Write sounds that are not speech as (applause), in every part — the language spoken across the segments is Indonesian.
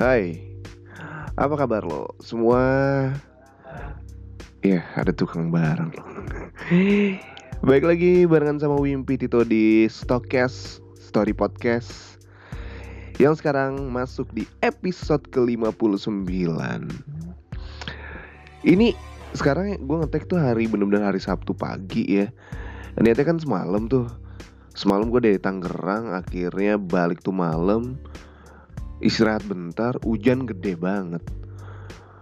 Hai, apa kabar lo? Semua? Ya, ada tukang barang. Lo (laughs) Baik lagi barengan sama Wimpi Tito di Stockcast Story Podcast Yang sekarang masuk di episode ke-59 Ini sekarang gue ngetek tuh hari bener-bener hari Sabtu pagi ya. Niatnya kan semalam tuh. Semalam gue dari Tangerang akhirnya balik tuh malam istirahat bentar hujan gede banget.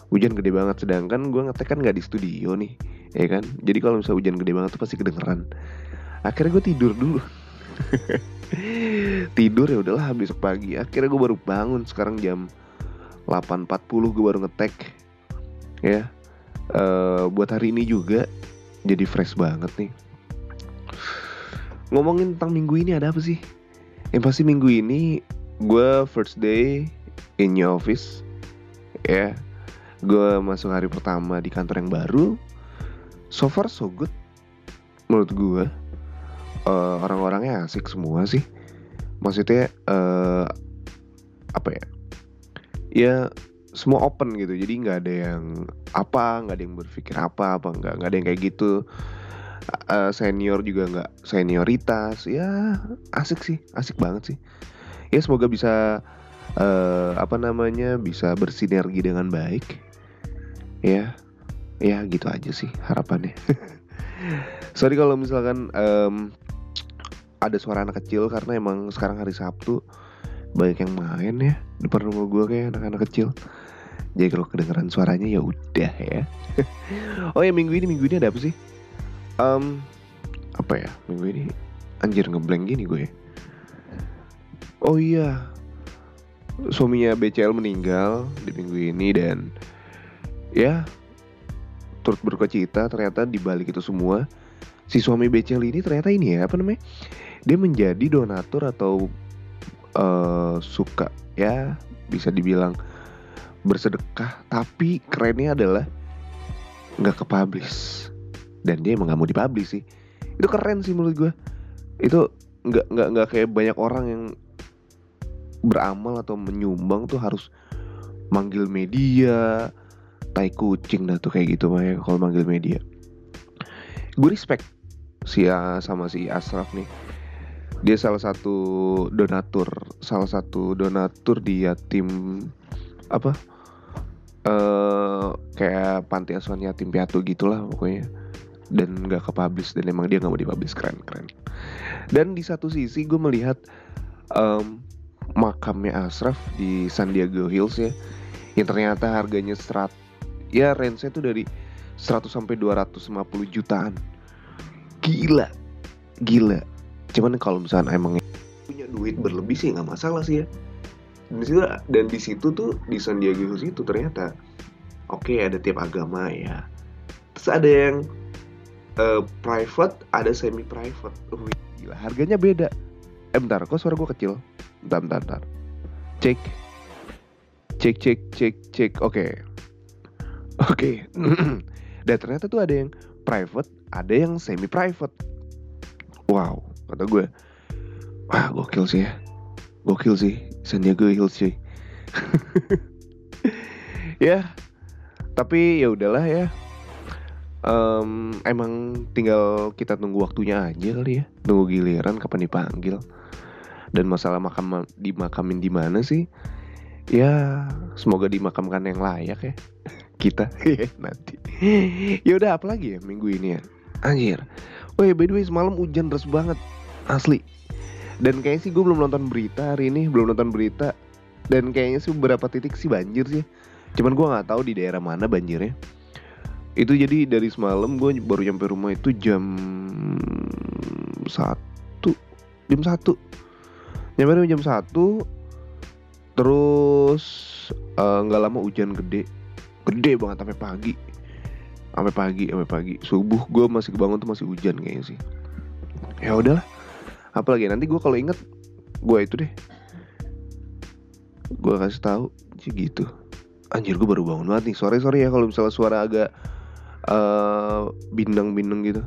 Hujan gede banget sedangkan gue ngetek kan nggak di studio nih ya kan? Jadi kalau misalnya hujan gede banget tuh pasti kedengeran. Akhirnya gue tidur dulu. (laughs) Tidur ya udahlah besok pagi. Akhirnya gue baru bangun sekarang jam 8.40 gue baru ngetek ya. Uh, buat hari ini juga jadi fresh banget nih. Ngomongin tentang minggu ini ada apa sih? Yang pasti minggu ini gue first day in your office. Ya. Yeah. gue masuk hari pertama di kantor yang baru. So far so good. Menurut gue uh, orang-orangnya asik semua sih. Maksudnya uh, apa ya? Ya semua open gitu. Jadi nggak ada yang apa nggak ada yang berpikir apa apa nggak nggak ada yang kayak gitu. Uh, senior juga nggak senioritas. Ya asik sih. Asik banget sih ya semoga bisa uh, apa namanya bisa bersinergi dengan baik. Ya ya gitu aja sih harapannya. (laughs) Sorry kalau misalkan um, ada suara anak kecil karena emang sekarang hari Sabtu banyak yang main ya depan rumah gue kayak anak-anak kecil. Jadi kalau kedengeran suaranya ya udah ya. (laughs) Oh ya minggu ini minggu ini ada apa sih? Um, apa ya minggu ini? Anjir ngeblank gini gue ya Oh iya, suaminya BCL meninggal di minggu ini dan ya turut berkecita ternyata di balik itu semua si suami BCL ini ternyata ini ya apa namanya dia menjadi donatur atau uh, suka ya bisa dibilang bersedekah tapi kerennya adalah nggak ke publish dan dia emang nggak mau dipublish sih. Itu keren sih menurut gue itu nggak nggak nggak kayak banyak orang yang beramal atau menyumbang tuh harus manggil media tai kucing dah tuh kayak gitu mah ya kalau manggil media. Gue respect si A sama si Asraf nih. Dia salah satu donatur salah satu donatur di yatim apa uh, kayak panti asuhan yatim piatu gitulah pokoknya. Dan nggak ke publish dan emang dia nggak mau dipublish keren keren. Dan di satu sisi gue melihat um, makamnya Ashraf di San Diego Hills ya yang ternyata harganya serat ya range-nya tuh dari 100 sampai 250 jutaan. Gila gila. Cuman kalau misalnya emang punya duit berlebih sih nggak masalah sih ya. Dan di situ dan di situ tuh di San Diego Hills itu ternyata oke okay, ada tiap agama ya. Terus ada yang uh, private ada semi private uh, gila harganya beda. Eh bentar kok suara gue kecil bentar bentar, bentar. cek. Cek cek cek cek. Oke. Okay. oke. Okay. (clears throat) dan ternyata tuh ada yang private ada yang semi private wow kata gue. Wah gokil sih ya. Gokil sih. San Diego Hills sih. (laughs) Ya. Tapi ya udahlah ya. Um, emang tinggal kita tunggu waktunya aja kali ya. Tunggu giliran kapan dipanggil dan masalah makam dimakamin di mana sih? Ya semoga dimakamkan yang layak ya. (laughs) Kita nanti. Ya udah apa lagi ya minggu ini ya? Anjir. Oh ya by the way semalam hujan deras banget. Asli. Dan kayaknya sih gue belum nonton berita hari ini belum nonton berita. Dan kayaknya sih beberapa titik sih banjir sih. Cuman gue nggak tahu di daerah mana banjirnya. Itu jadi dari semalam gue baru nyampe rumah itu jam satu. Jam satu nyampe jam satu terus eh, nggak uh, lama hujan gede. Gede banget sampai pagi. Sampai pagi sampai pagi. Subuh gue masih kebangun tuh masih hujan kayaknya sih. Ya udahlah. Apalagi nanti gue kalau inget gue itu deh. Gue kasih tahu sih gitu. Anjir gue baru bangun banget nih. Sore sore ya kalau misalnya suara agak uh, bindeng-bindeng gitu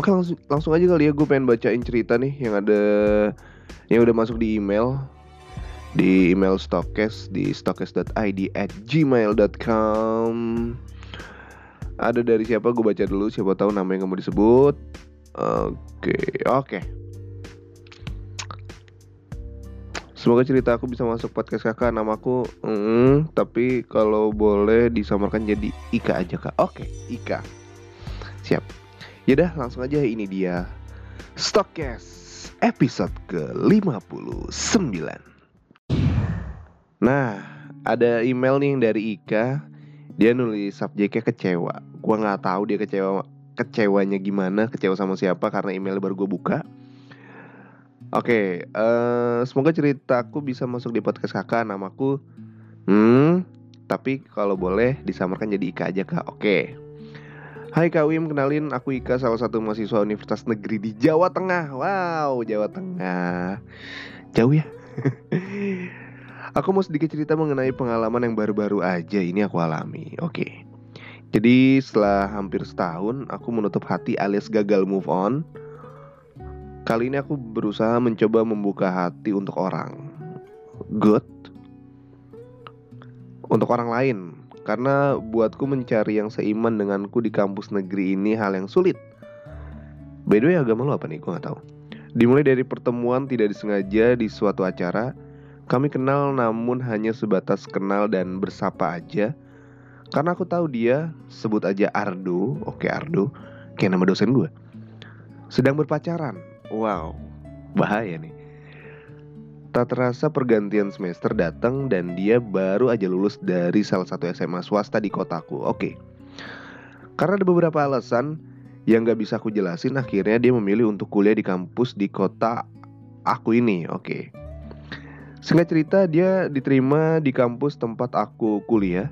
Oke langsung langsung aja kali ya gue pengen bacain cerita nih yang ada yang udah masuk di email. di email stokes di stokes.id at gmail.com ada dari siapa? Gue baca dulu siapa tahu nama yang kamu disebut. Oke oke. Semoga cerita aku bisa masuk podcast kakak Namaku mm, Tapi kalau boleh disamarkan jadi Ika aja kak. Oke Ika. Siap Yaudah langsung aja ini dia Stokes episode ke-59 Nah ada email nih dari Ika Dia nulis subjeknya kecewa Gua nggak tahu dia kecewa kecewanya gimana Kecewa sama siapa karena email baru gue buka Oke, uh, semoga ceritaku bisa masuk di podcast kakak. Namaku, hmm, tapi kalau boleh disamarkan jadi Ika aja kak. Oke. Hai Kak Wim, kenalin aku Ika, salah satu mahasiswa Universitas Negeri di Jawa Tengah. Wow, Jawa Tengah. Jauh ya? (laughs) aku mau sedikit cerita mengenai pengalaman yang baru-baru aja ini aku alami. Oke. Jadi setelah hampir setahun, aku menutup hati alias gagal move on Kali ini aku berusaha mencoba membuka hati untuk orang. Good. Untuk orang lain. Karena buatku mencari yang seiman denganku di kampus negeri ini hal yang sulit. By the way agama lo apa nih? Gue gak tahu. Dimulai dari pertemuan tidak disengaja di suatu acara, kami kenal namun hanya sebatas kenal dan bersapa aja. Karena aku tahu dia, sebut aja Ardo, oke Ardo, kayak nama dosen gue. Sedang berpacaran Wow, bahaya nih. Tak terasa pergantian semester datang dan dia baru aja lulus dari salah satu SMA swasta di kotaku. Oke. Karena ada beberapa alasan yang gak bisa aku jelasin, akhirnya dia memilih untuk kuliah di kampus di kota aku ini. Oke. Singkat cerita, dia diterima di kampus tempat aku kuliah.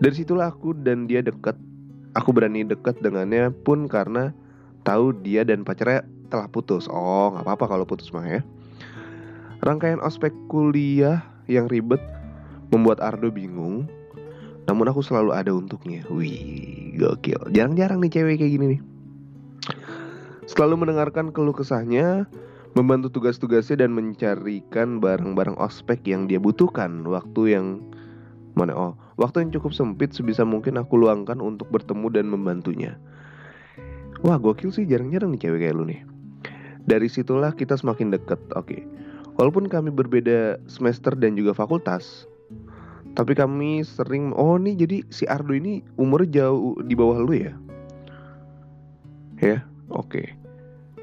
Dari situlah aku dan dia dekat. Aku berani dekat dengannya pun karena tahu dia dan pacarnya telah putus. Oh, nggak apa-apa kalau putus mah ya. Rangkaian ospek kuliah yang ribet membuat Ardo bingung. Namun aku selalu ada untuknya. Wih, gokil. Jarang-jarang nih cewek kayak gini nih. Selalu mendengarkan keluh kesahnya, membantu tugas-tugasnya dan mencarikan barang-barang ospek yang dia butuhkan. Waktu yang mana? Oh, waktu yang cukup sempit sebisa mungkin aku luangkan untuk bertemu dan membantunya. Wah gokil sih jarang-jarang nih cewek kayak lu nih dari situlah kita semakin dekat. Oke. Okay. Walaupun kami berbeda semester dan juga fakultas, tapi kami sering oh nih jadi si Ardo ini umurnya jauh di bawah lu ya. Ya, oke. Okay.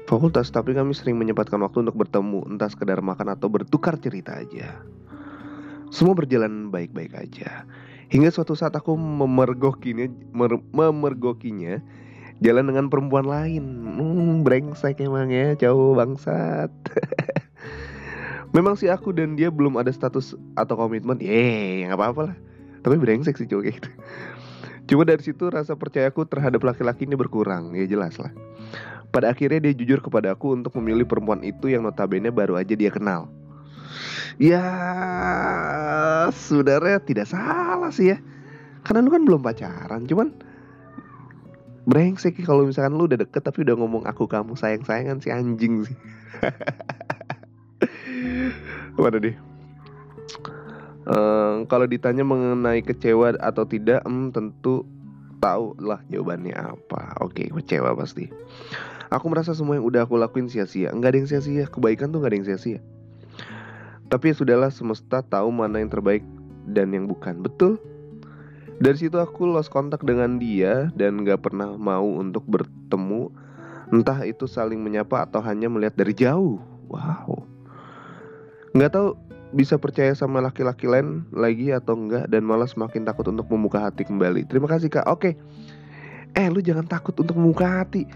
Fakultas tapi kami sering menyempatkan waktu untuk bertemu entah sekedar makan atau bertukar cerita aja. Semua berjalan baik-baik aja. Hingga suatu saat aku memergokinya memergokinya jalan dengan perempuan lain. Hmm, brengsek emang ya, cowok bangsat. (laughs) Memang sih aku dan dia belum ada status atau komitmen. Yeay, nggak apa-apa lah. Tapi brengsek sih cowok gitu. Cuma dari situ rasa percayaku terhadap laki-laki ini berkurang, ya jelas lah. Pada akhirnya dia jujur kepada aku untuk memilih perempuan itu yang notabene baru aja dia kenal. Ya, sebenarnya tidak salah sih ya. Karena lu kan belum pacaran, cuman brengsek kalau misalkan lu udah deket tapi udah ngomong aku kamu sayang sayangan si anjing sih (laughs) mana deh um, kalau ditanya mengenai kecewa atau tidak um, tentu tahu lah jawabannya apa. Oke kecewa pasti. Aku merasa semua yang udah aku lakuin sia-sia. Nggak ada yang sia-sia. Kebaikan tuh nggak ada yang sia-sia. Tapi ya sudahlah semesta tahu mana yang terbaik dan yang bukan. Betul? Dari situ aku lost kontak dengan dia dan gak pernah mau untuk bertemu. Entah itu saling menyapa atau hanya melihat dari jauh. Wow Gak tahu bisa percaya sama laki-laki lain lagi atau enggak Dan malah semakin takut untuk membuka hati kembali. Terima kasih kak. Oke. Eh lu jangan takut untuk membuka hati.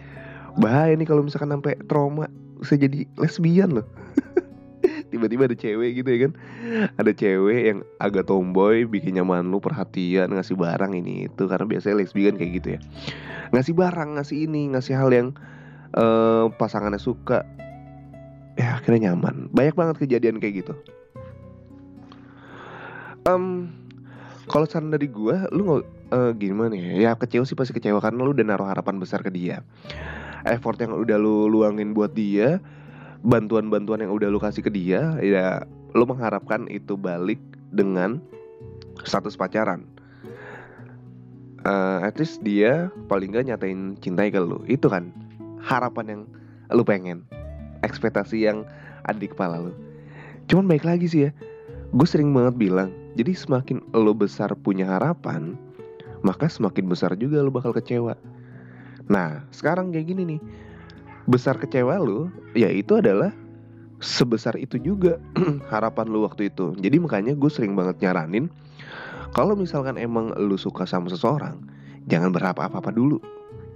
Bahaya nih kalau misalkan sampai trauma Bisa jadi lesbian loh. (laughs) Tiba-tiba ada cewek gitu ya kan? Ada cewek yang agak tomboy bikin nyaman lu perhatian ngasih barang ini itu. Karena biasanya lesbi kan kayak gitu ya. Ngasih barang ngasih ini ngasih hal yang uh, pasangannya suka ya akhirnya nyaman. Banyak banget kejadian kayak gitu. Um, kalau saran dari gue lu nggak uh, gimana ya? Ya kecewa sih pasti kecewa. Karena lu udah naruh harapan besar ke dia. Effort yang udah lu luangin buat dia bantuan-bantuan yang udah lu kasih ke dia ya lu mengharapkan itu balik dengan status pacaran. Uh, at least dia paling gak nyatain cintai ke lu. Itu kan harapan yang lu pengen ekspektasi yang ada di kepala lu. Cuman baik lagi sih ya gue sering banget bilang jadi semakin lo besar punya harapan maka semakin besar juga lo bakal kecewa. Nah sekarang kayak gini nih besar kecewa lo ya itu adalah sebesar itu juga (clears throat) harapan lu waktu itu. Jadi makanya gue sering banget nyaranin kalau misalkan emang lu suka sama seseorang jangan berharap apa-apa dulu.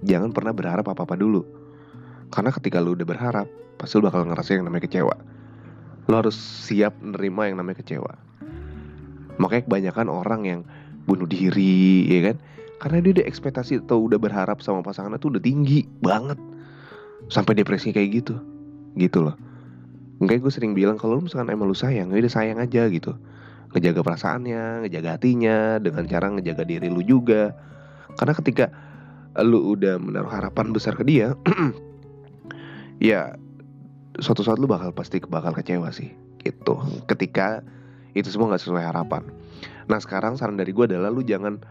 Jangan pernah berharap apa-apa dulu. Karena ketika lu udah berharap pasti lu bakal ngerasain yang namanya kecewa. Lo harus siap nerima yang namanya kecewa. Makanya kebanyakan orang yang bunuh diri ya kan? Karena dia udah ekspektasi atau udah berharap sama pasangannya tuh udah tinggi banget. Sampai depresi kayak gitu. Gitu loh. Enggak gue sering bilang kalau lu misalkan emang lu sayang, ya udah sayang aja gitu. Ngejaga perasaannya, ngejaga hatinya dengan cara ngejaga diri lu juga. Karena ketika lu udah menaruh harapan besar ke dia, (clears throat) ya suatu saat lu bakal pasti bakal kecewa sih gitu. Ketika itu semua nggak sesuai harapan. Nah sekarang saran dari gue adalah lu jangan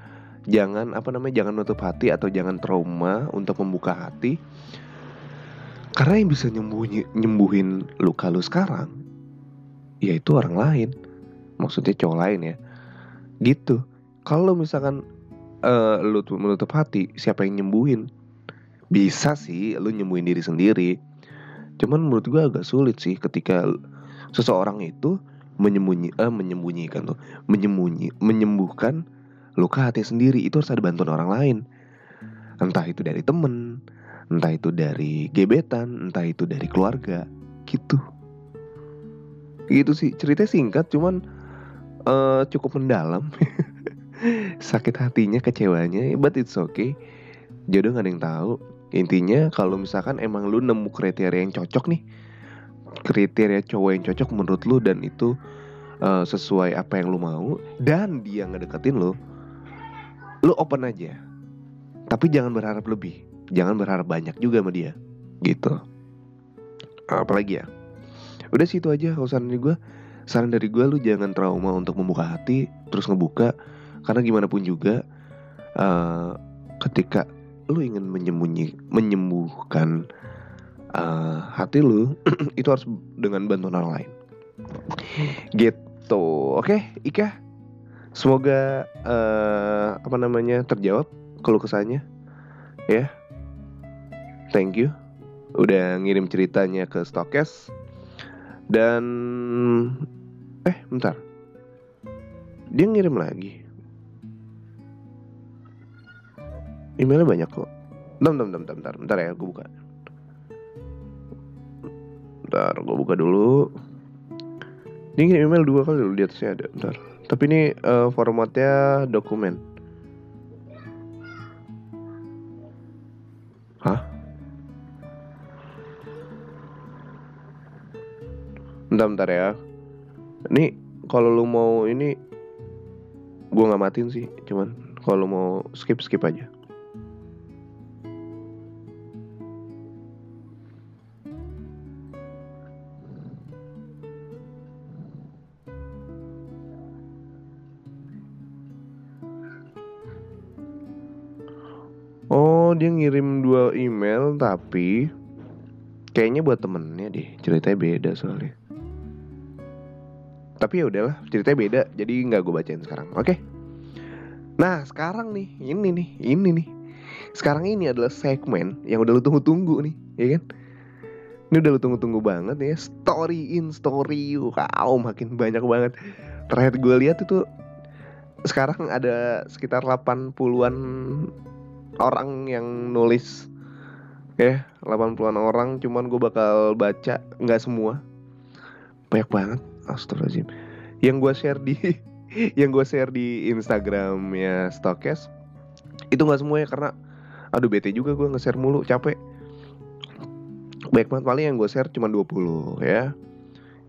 jangan apa namanya jangan nutup hati atau jangan trauma untuk membuka hati. Karena yang bisa nyembuhin nyembuhin luka lu sekarang yaitu orang lain. Maksudnya cowok lain ya. Gitu. Kalau misalkan uh, lu menutup hati siapa yang nyembuhin? Bisa sih lu nyembuhin diri sendiri Cuman menurut gue agak sulit sih ketika seseorang itu menyembunyi eh, menyembunyikan tuh, menyembunyi menyembuhkan luka hati sendiri itu harus ada bantuan orang lain. Entah itu dari temen, entah itu dari gebetan, entah itu dari keluarga, gitu. Gitu sih, cerita singkat cuman uh, cukup mendalam. (laughs) Sakit hatinya, kecewanya, but it's okay. Jodoh gak ada yang tahu Intinya kalau misalkan emang lu nemu kriteria yang cocok nih Kriteria cowok yang cocok menurut lu dan itu uh, sesuai apa yang lu mau Dan dia ngedeketin lu Lu open aja. Tapi jangan berharap lebih. Jangan berharap banyak juga sama dia. Gitu. Apalagi ya? Udah sih itu aja kalau saran dari gue Saran dari gue lu jangan trauma untuk membuka hati Terus ngebuka. Karena gimana pun juga uh, Ketika lu ingin menyembunyi menyembuhkan uh, hati lu (clears throat) itu harus dengan bantuan orang lain. Gitu. Oke okay, Ika. Semoga uh, apa namanya terjawab kalau kesannya ya. Thank you. Udah ngirim ceritanya ke Stokes. Dan eh bentar. Dia ngirim lagi Emailnya banyak kok. Bentar, bentar, bentar, bentar, bentar ya, gue buka. Bentar, gue buka dulu. Ini email dua kali dulu di atasnya ada. Bentar. Tapi ini uh, formatnya dokumen. Hah? Bentar, bentar ya. Ini kalau lu mau ini gue nggak matiin sih, cuman kalau mau skip skip aja. Tapi kayaknya buat temennya deh ceritanya beda soalnya. Tapi ya udahlah ceritanya beda jadi nggak gue bacain sekarang oke? Okay? nah sekarang nih ini nih ini nih. Sekarang ini adalah segmen yang udah lu tunggu-tunggu nih ya kan? Ini udah lu tunggu-tunggu banget ya story in story wow makin banyak banget. Terakhir gue lihat itu sekarang ada sekitar 80-an orang yang nulis ya 80-an orang cuman gue bakal baca nggak semua. Banyak banget astagfirullahaladzim. Yang gue share di (laughs) yang gue share di Instagram ya Stokes itu nggak semua ya karena aduh bete juga gue nge-share mulu capek. Banyak banget paling yang gue share cuma 20 ya.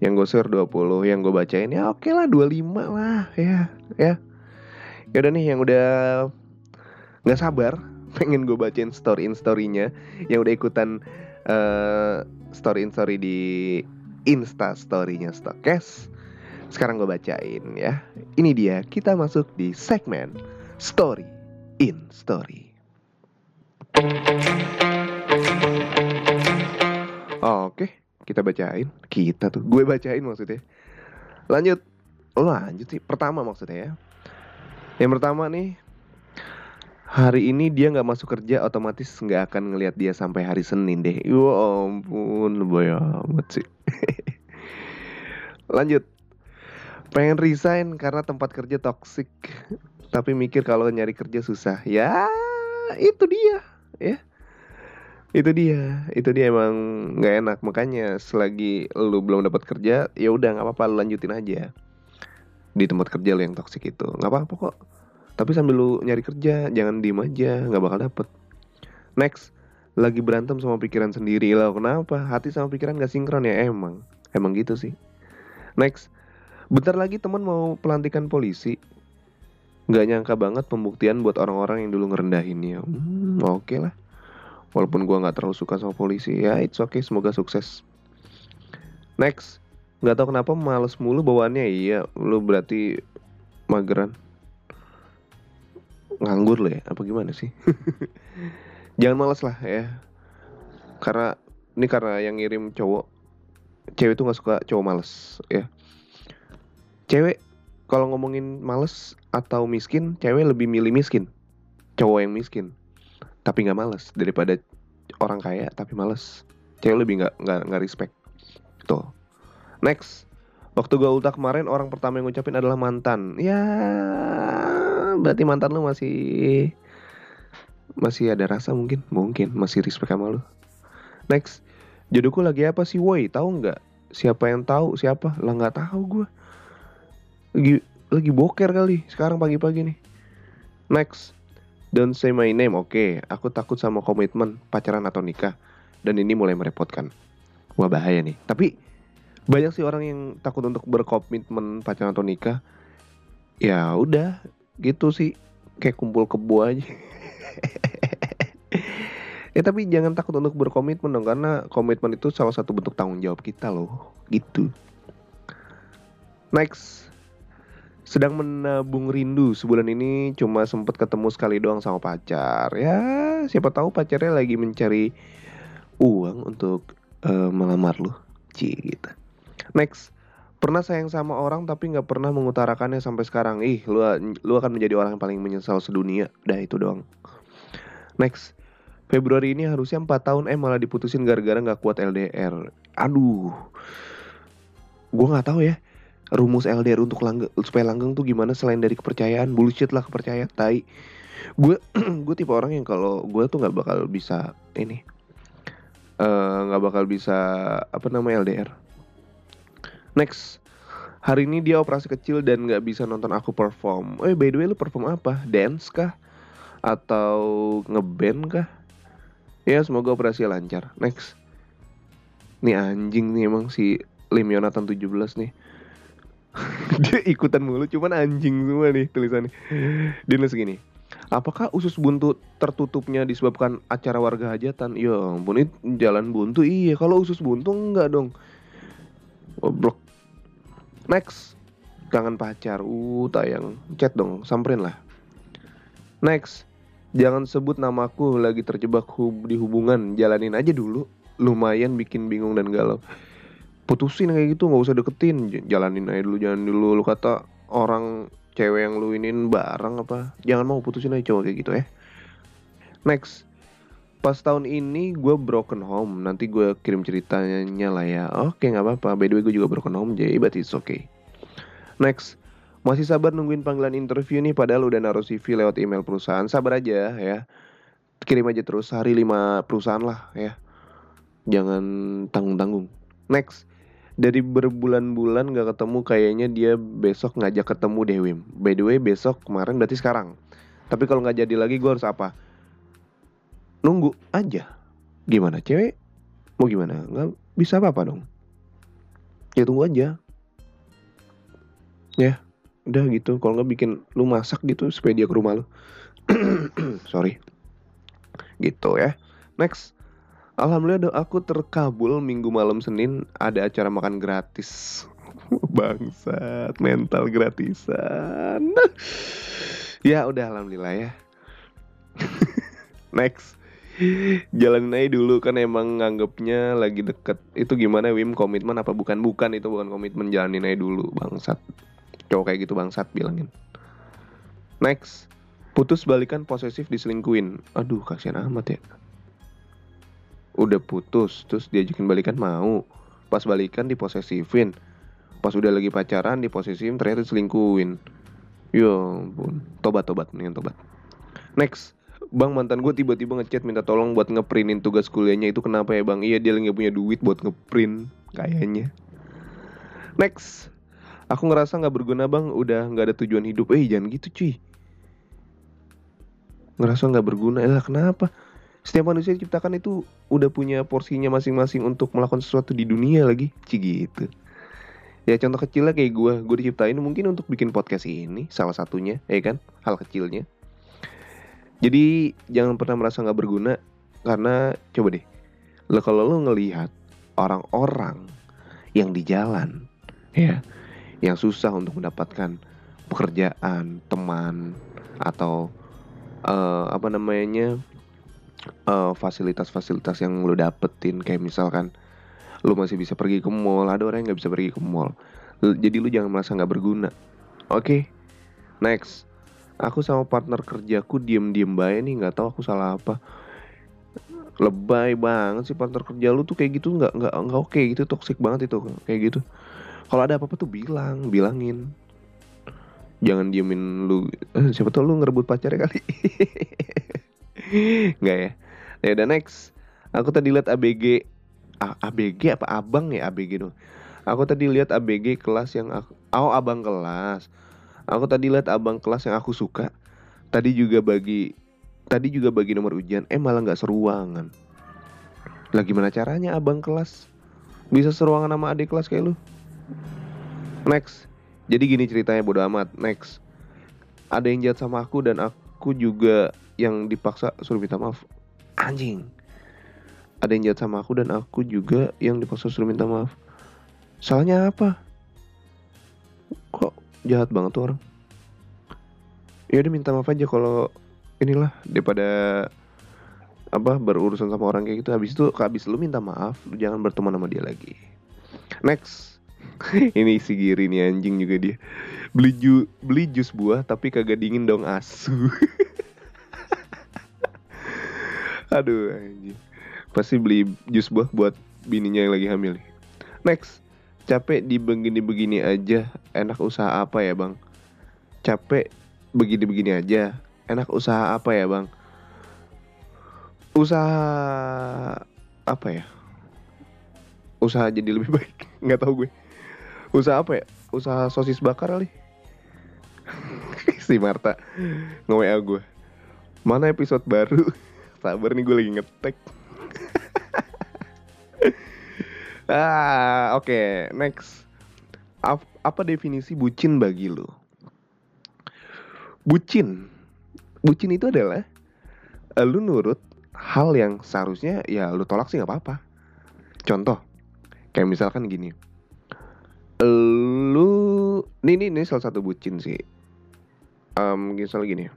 Yang gue share 20 yang gue bacain ya oke okay lah 25 lah ya ya. Ya udah nih yang udah nggak sabar (laughs) pengen gue bacain story in storynya yang udah ikutan uh, story in story di insta storynya Stokes Sekarang gue bacain ya. Ini dia, kita masuk di segmen Story in Story. Oke, kita bacain. Kita tuh, gue bacain maksudnya. Lanjut. Oh, lanjut sih. Pertama maksudnya ya. Yang pertama nih, hari ini dia nggak masuk kerja otomatis nggak akan ngelihat dia sampai hari Senin deh. Ya ampun, lebay amat sih. (laughs) Lanjut. Pengen resign karena tempat kerja toksik. Tapi mikir kalau nyari kerja susah. Ya, itu dia, ya. Itu dia, itu dia emang nggak enak. Makanya selagi lu belum dapat kerja, ya udah nggak apa-apa lu lanjutin aja di tempat kerja lu yang toksik itu. nggak apa-apa kok tapi sambil lu nyari kerja, jangan diem aja, nggak bakal dapet. Next, lagi berantem sama pikiran sendiri lah. Kenapa? Hati sama pikiran gak sinkron ya emang. Emang gitu sih. Next, bentar lagi teman mau pelantikan polisi. Gak nyangka banget pembuktian buat orang-orang yang dulu ngerendahin ya. Hmm, oke okay lah. Walaupun gua nggak terlalu suka sama polisi, ya it's okay, semoga sukses. Next, nggak tahu kenapa males mulu bawaannya. Iya, lu berarti mageran nganggur lo ya. Apa gimana sih? (laughs) Jangan malas lah ya. Karena ini karena yang ngirim cowok cewek tuh nggak suka cowok males ya. Cewek kalau ngomongin males atau miskin cewek lebih milih miskin. Cowok yang miskin tapi nggak males daripada orang kaya tapi males. Cewek lebih nggak nggak nggak respect. Tuh. Next waktu gue ultah kemarin orang pertama yang ngucapin adalah mantan. Ya berarti mantan lu masih masih ada rasa mungkin? Mungkin masih respect sama lu. Next jodohku lagi apa sih woi? Tahu nggak? Siapa yang tahu? Siapa? Lah nggak tahu gue lagi lagi boker kali sekarang pagi-pagi nih. Next don't say my name oke. Okay. aku takut sama komitmen pacaran atau nikah. Dan ini mulai merepotkan. Wah bahaya nih. Tapi banyak sih orang yang takut untuk berkomitmen pacaran atau nikah. Ya udah gitu sih. Kayak kumpul kebu aja. (laughs) Ya tapi jangan takut untuk berkomitmen dong karena komitmen itu salah satu bentuk tanggung jawab kita loh. Gitu. Next. Sedang menabung rindu. Sebulan ini cuma sempat ketemu sekali doang sama pacar. Ya siapa tahu pacarnya lagi mencari uang untuk uh, melamar lu. Cie gitu next pernah sayang sama orang tapi nggak pernah mengutarakannya sampai sekarang. Ih lu lu akan menjadi orang yang paling menyesal sedunia. Dah itu doang. Next Februari ini harusnya 4 tahun. Eh malah diputusin gara-gara nggak kuat LDR aduh. Gue nggak tahu ya rumus LDR untuk langgeng supaya langgeng tuh gimana selain dari kepercayaan. Bullshit lah kepercayaan tai. Gue (clears throat) gue tipe orang yang kalau gue tuh nggak bakal bisa ini eh, nggak uh, bakal bisa apa namanya LDR Next, hari ini dia operasi kecil dan nggak bisa nonton aku perform. Oh, by the way lu perform apa? Dance kah? Atau ngeband kah? Ya semoga operasi lancar. Next. Nih anjing nih emang si Lim Yonatan 17 nih. (laughs) dia ikutan mulu cuman anjing semua nih tulisannya. Dia nulis gini. Apakah usus buntu tertutupnya disebabkan acara warga hajatan? Ya ampun, ini jalan buntu. Iya, kalau usus buntu enggak dong. Goblok. Next. Kangen pacar. Uh, tayang. Chat dong, samperin lah. Next. Jangan sebut namaku lagi terjebak hub di hubungan. Jalanin aja dulu. Lumayan bikin bingung dan galau. Putusin kayak gitu, nggak usah deketin. Jalanin aja dulu, jangan dulu. Lu kata orang cewek yang lu inin bareng apa? Jangan mau putusin aja cowok kayak gitu ya. Next pas tahun ini gue broken home. Nanti gue kirim ceritanya lah ya. Oke nggak apa-apa. By the way gue juga broken home jadi berarti it's okay. Next. Masih sabar nungguin panggilan interview nih padahal udah naruh CV lewat email perusahaan. Sabar aja ya. Kirim aja terus hari lima perusahaan lah ya. Jangan tanggung-tanggung. Next. Dari berbulan-bulan gak ketemu kayaknya dia besok ngajak ketemu deh Wim. By the way besok kemarin berarti sekarang. Tapi kalau nggak jadi lagi gue harus apa nunggu aja. Gimana cewek? Mau gimana? Nggak bisa apa apa dong. Ya tunggu aja. Ya udah gitu. Kalau nggak bikin lu masak gitu supaya dia ke rumah lu. (clears throat) Sorry. Gitu ya. Next. Alhamdulillah doaku terkabul minggu malam Senin ada acara makan gratis. (laughs) Bangsat, mental gratisan. (laughs) ya udah alhamdulillah ya. (laughs) Next. Jalanin aja dulu kan emang nganggepnya lagi deket. Itu gimana Wim? Komitmen apa bukan? Bukan itu bukan komitmen. Jalanin aja dulu bangsat. Cowok kayak gitu bangsat bilangin. Next. Putus balikan posesif diselingkuin. Aduh kasihan amat ya. Udah putus Terus diajakin balikan mau. Pas balikan diposesifin. Pas udah lagi pacaran diposesifin ternyata diselingkuin. Ya ampun. Tobat tobat nih tobat. Next Bang mantan gue tiba-tiba ngechat minta tolong buat ngeprintin tugas kuliahnya itu kenapa ya bang? Iya dia lagi punya duit buat ngeprint kayaknya. Next, aku ngerasa nggak berguna bang, udah nggak ada tujuan hidup. Eh jangan gitu cuy. Ngerasa nggak berguna, eh kenapa? Setiap manusia diciptakan itu udah punya porsinya masing-masing untuk melakukan sesuatu di dunia lagi, Ci gitu. Ya contoh kecilnya kayak gue, gue diciptain mungkin untuk bikin podcast ini, salah satunya, ya kan, hal kecilnya jadi jangan pernah merasa nggak berguna karena coba deh, lo kalau lo ngelihat orang-orang yang di jalan, ya, yang susah untuk mendapatkan pekerjaan, teman, atau uh, apa namanya fasilitas fasilitas-fasilitas yang lo dapetin kayak misalkan lo masih bisa pergi ke mall, ada orang yang nggak bisa pergi ke mall. Jadi lo jangan merasa nggak berguna. Oke, okay? next aku sama partner kerjaku diem-diem baik nih nggak tahu aku salah apa. Lebay banget sih partner kerja lu tuh kayak gitu nggak nggak nggak oke gitu toxic banget itu kayak gitu. Kalau ada apa-apa tuh bilang bilangin. Jangan diemin lu eh, siapa tau lu ngerebut pacarnya kali. (laughs) Nggak ya? Ya udah next. Aku tadi lihat ABG A ABG apa abang ya? ABG tuh aku tadi lihat ABG kelas yang aku oh abang kelas Aku tadi lihat abang kelas yang aku suka. Tadi juga bagi tadi juga bagi nomor ujian, eh malah nggak seruangan. Lah gimana caranya abang kelas bisa seruangan sama adik kelas kayak lu? Next. Jadi gini ceritanya bodo amat. Next. Ada yang jahat sama aku dan aku juga yang dipaksa suruh minta maaf. Anjing. Ada yang jahat sama aku dan aku juga yang dipaksa suruh minta maaf. Salahnya apa? Kok jahat banget tuh orang. Ya udah minta maaf aja kalau inilah daripada apa berurusan sama orang kayak gitu. Habis itu habis lu minta maaf lu jangan berteman sama dia lagi. Next. (laughs) Ini si Giri nih anjing juga dia. Beli ju beli jus buah tapi kagak dingin dong asu. (laughs) Aduh anjing. Pasti beli jus buah buat bininya yang lagi hamil. Next capek di begini-begini aja. Enak usaha apa ya bang? Capek begini-begini aja. Enak usaha apa ya bang? Usaha apa ya? Usaha jadi lebih (laughs) baik. Nggak tahu gue. Usaha apa ya? Usaha sosis bakar kali. (laughs) Si Marta nge-WA gue. Mana episode baru? (laughs) Sabar nih gue lagi ngetek Ah, oke, okay. next. Ap apa definisi bucin bagi lo? Bucin. Bucin itu adalah uh, lu nurut hal yang seharusnya ya lu tolak sih nggak apa-apa. Contoh, kayak misalkan gini. Lu ini, ini ini salah satu bucin sih. Um, misal gini.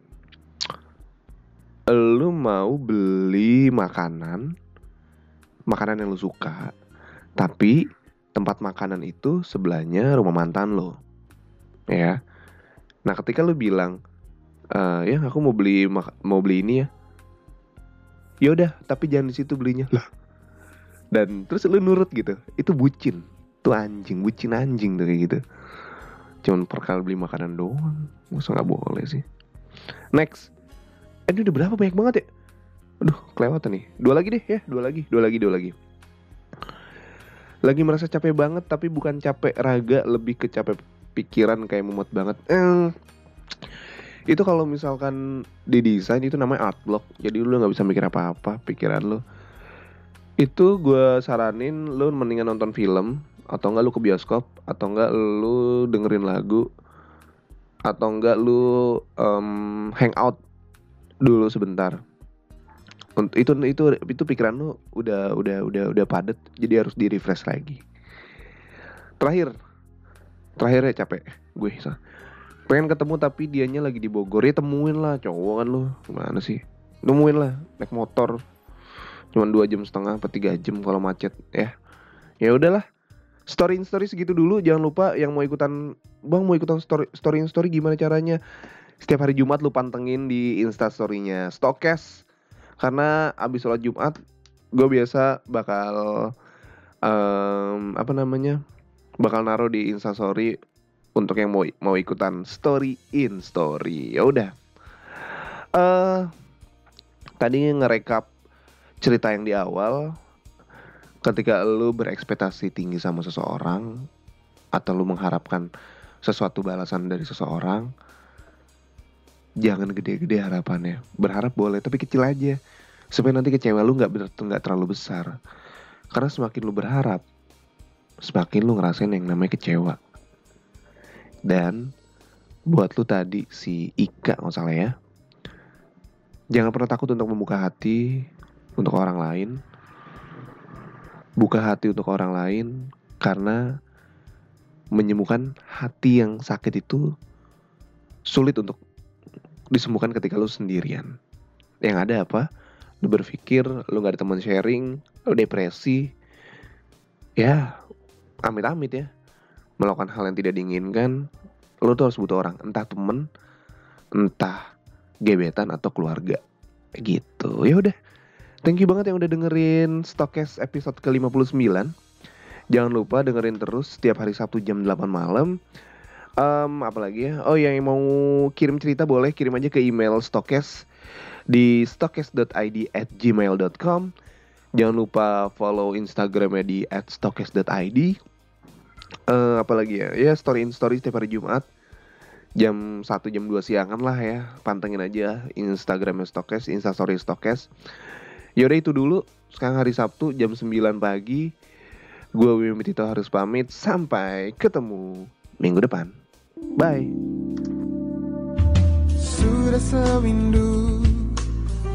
Lu mau beli makanan makanan yang lu suka tapi tempat makanan itu sebelahnya rumah mantan lo. Ya. Nah, ketika lo bilang, e, ya aku mau beli mau beli ini ya. Ya udah, tapi jangan di situ belinya. Lah. Dan terus lo nurut gitu. Itu bucin. Tuh anjing, bucin anjing tuh kayak gitu. Cuman perkal beli makanan doang. Masa nggak boleh sih. Next. Eh, ini udah berapa banyak banget ya? Aduh, kelewatan nih. Dua lagi deh ya, dua lagi, dua lagi, dua lagi lagi merasa capek banget tapi bukan capek raga lebih ke capek pikiran kayak mumet banget. Eh, itu kalau misalkan di desain itu namanya art block. Jadi lu nggak bisa mikir apa-apa pikiran lu. Itu gue saranin lu mendingan nonton film atau enggak lu ke bioskop atau enggak lu dengerin lagu atau enggak lu um, hangout dulu sebentar itu itu itu pikiran lu udah udah udah udah padat jadi harus di refresh lagi. Terakhir. Terakhir ya capek. Gue so. pengen ketemu tapi dianya lagi di Bogor. Ya temuin lah cowok kan lu. Gimana sih? Temuin lah naik motor. Cuman dua jam setengah atau tiga jam kalau macet ya. Ya udahlah. Story in story segitu dulu. Jangan lupa yang mau ikutan bang mau ikutan story story in story gimana caranya? Setiap hari Jumat lu pantengin di insta storynya Stokes karena abis sholat Jumat gue biasa bakal um, apa namanya bakal naruh di insta story untuk yang mau mau ikutan story in story. Ya udah. Uh, tadi ngerekap cerita yang di awal ketika lu berekspektasi tinggi sama seseorang atau lu mengharapkan sesuatu balasan dari seseorang jangan gede-gede harapannya. Berharap boleh tapi kecil aja. Supaya nanti kecewa lu nggak nggak terlalu besar. Karena semakin lu berharap semakin lu ngerasain yang namanya kecewa. Dan buat lu tadi si Ika nggak salah ya. Jangan pernah takut untuk membuka hati untuk orang lain. Buka hati untuk orang lain karena menyembuhkan hati yang sakit itu sulit untuk disembuhkan ketika lu sendirian. Yang ada apa? Lu berpikir lu gak ada teman sharing, lu depresi. Ya, amit-amit ya. Melakukan hal yang tidak diinginkan, lu tuh harus butuh orang, entah temen, entah gebetan atau keluarga. Gitu. Ya udah. Thank you banget yang udah dengerin Stokes episode ke-59. Jangan lupa dengerin terus setiap hari Sabtu jam 8 malam. Um, apalagi ya? Oh yang mau kirim cerita boleh kirim aja ke email Stokes di stokes.id at gmail.com Jangan lupa follow Instagramnya di at stokes.id uh, Apalagi ya? Ya story in story setiap hari Jumat Jam 1 jam 2 siangan lah ya Pantengin aja Instagramnya Stokes, Instastory Stokes Yaudah itu dulu. Sekarang hari Sabtu jam 9 pagi. Gue Wimi Tito harus pamit. Sampai ketemu minggu depan. Bye. Sudah sewindu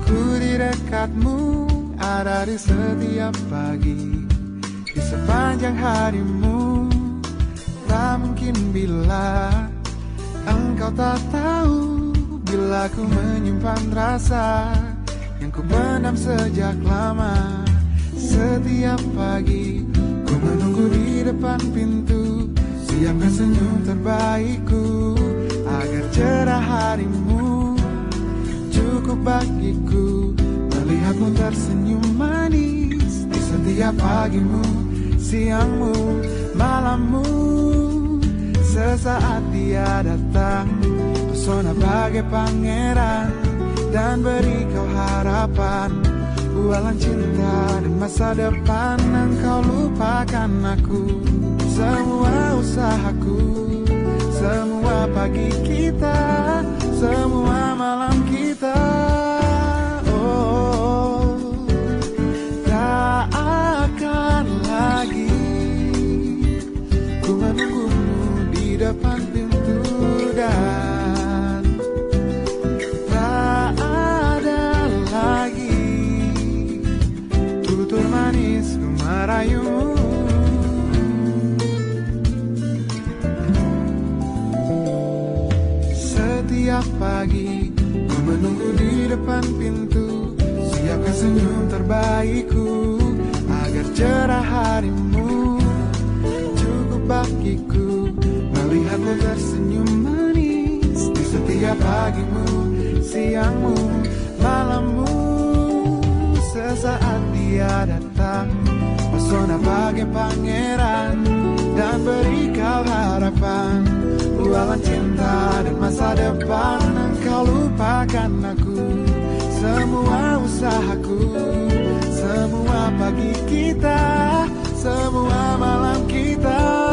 ku di dekatmu ada di setiap pagi di sepanjang harimu tak mungkin bila engkau tak tahu bila ku menyimpan rasa yang ku pendam sejak lama Setiap pagi ku menunggu di depan pintu Siapkan senyum terbaikku Agar cerah harimu Cukup bagiku. Melihatmu tersenyum manis Di setiap pagimu Siangmu Malammu. Sesaat dia datang Pesona bagai pangeran dan beri kau harapan. Bualan cinta dan masa depan Engkau lupakan aku Semua usahaku Semua pagi kita Semua malam kita. Oh Tak akan lagi Ku menunggumu di depan pintu dan merayumu Setiap pagi ku menunggu di depan pintu. Siapkan senyum terbaikku Agar cerah harimu. Cukup bagiku Melihatmu tersenyum manis Di setiap pagimu, siangmu, malammu. Sesaat dia datang Pesona bagai pangeran Dan beri kau harapan. Bualan cinta dan masa depan Engkau lupakan aku. Semua usahaku Semua pagi kita Semua malam kita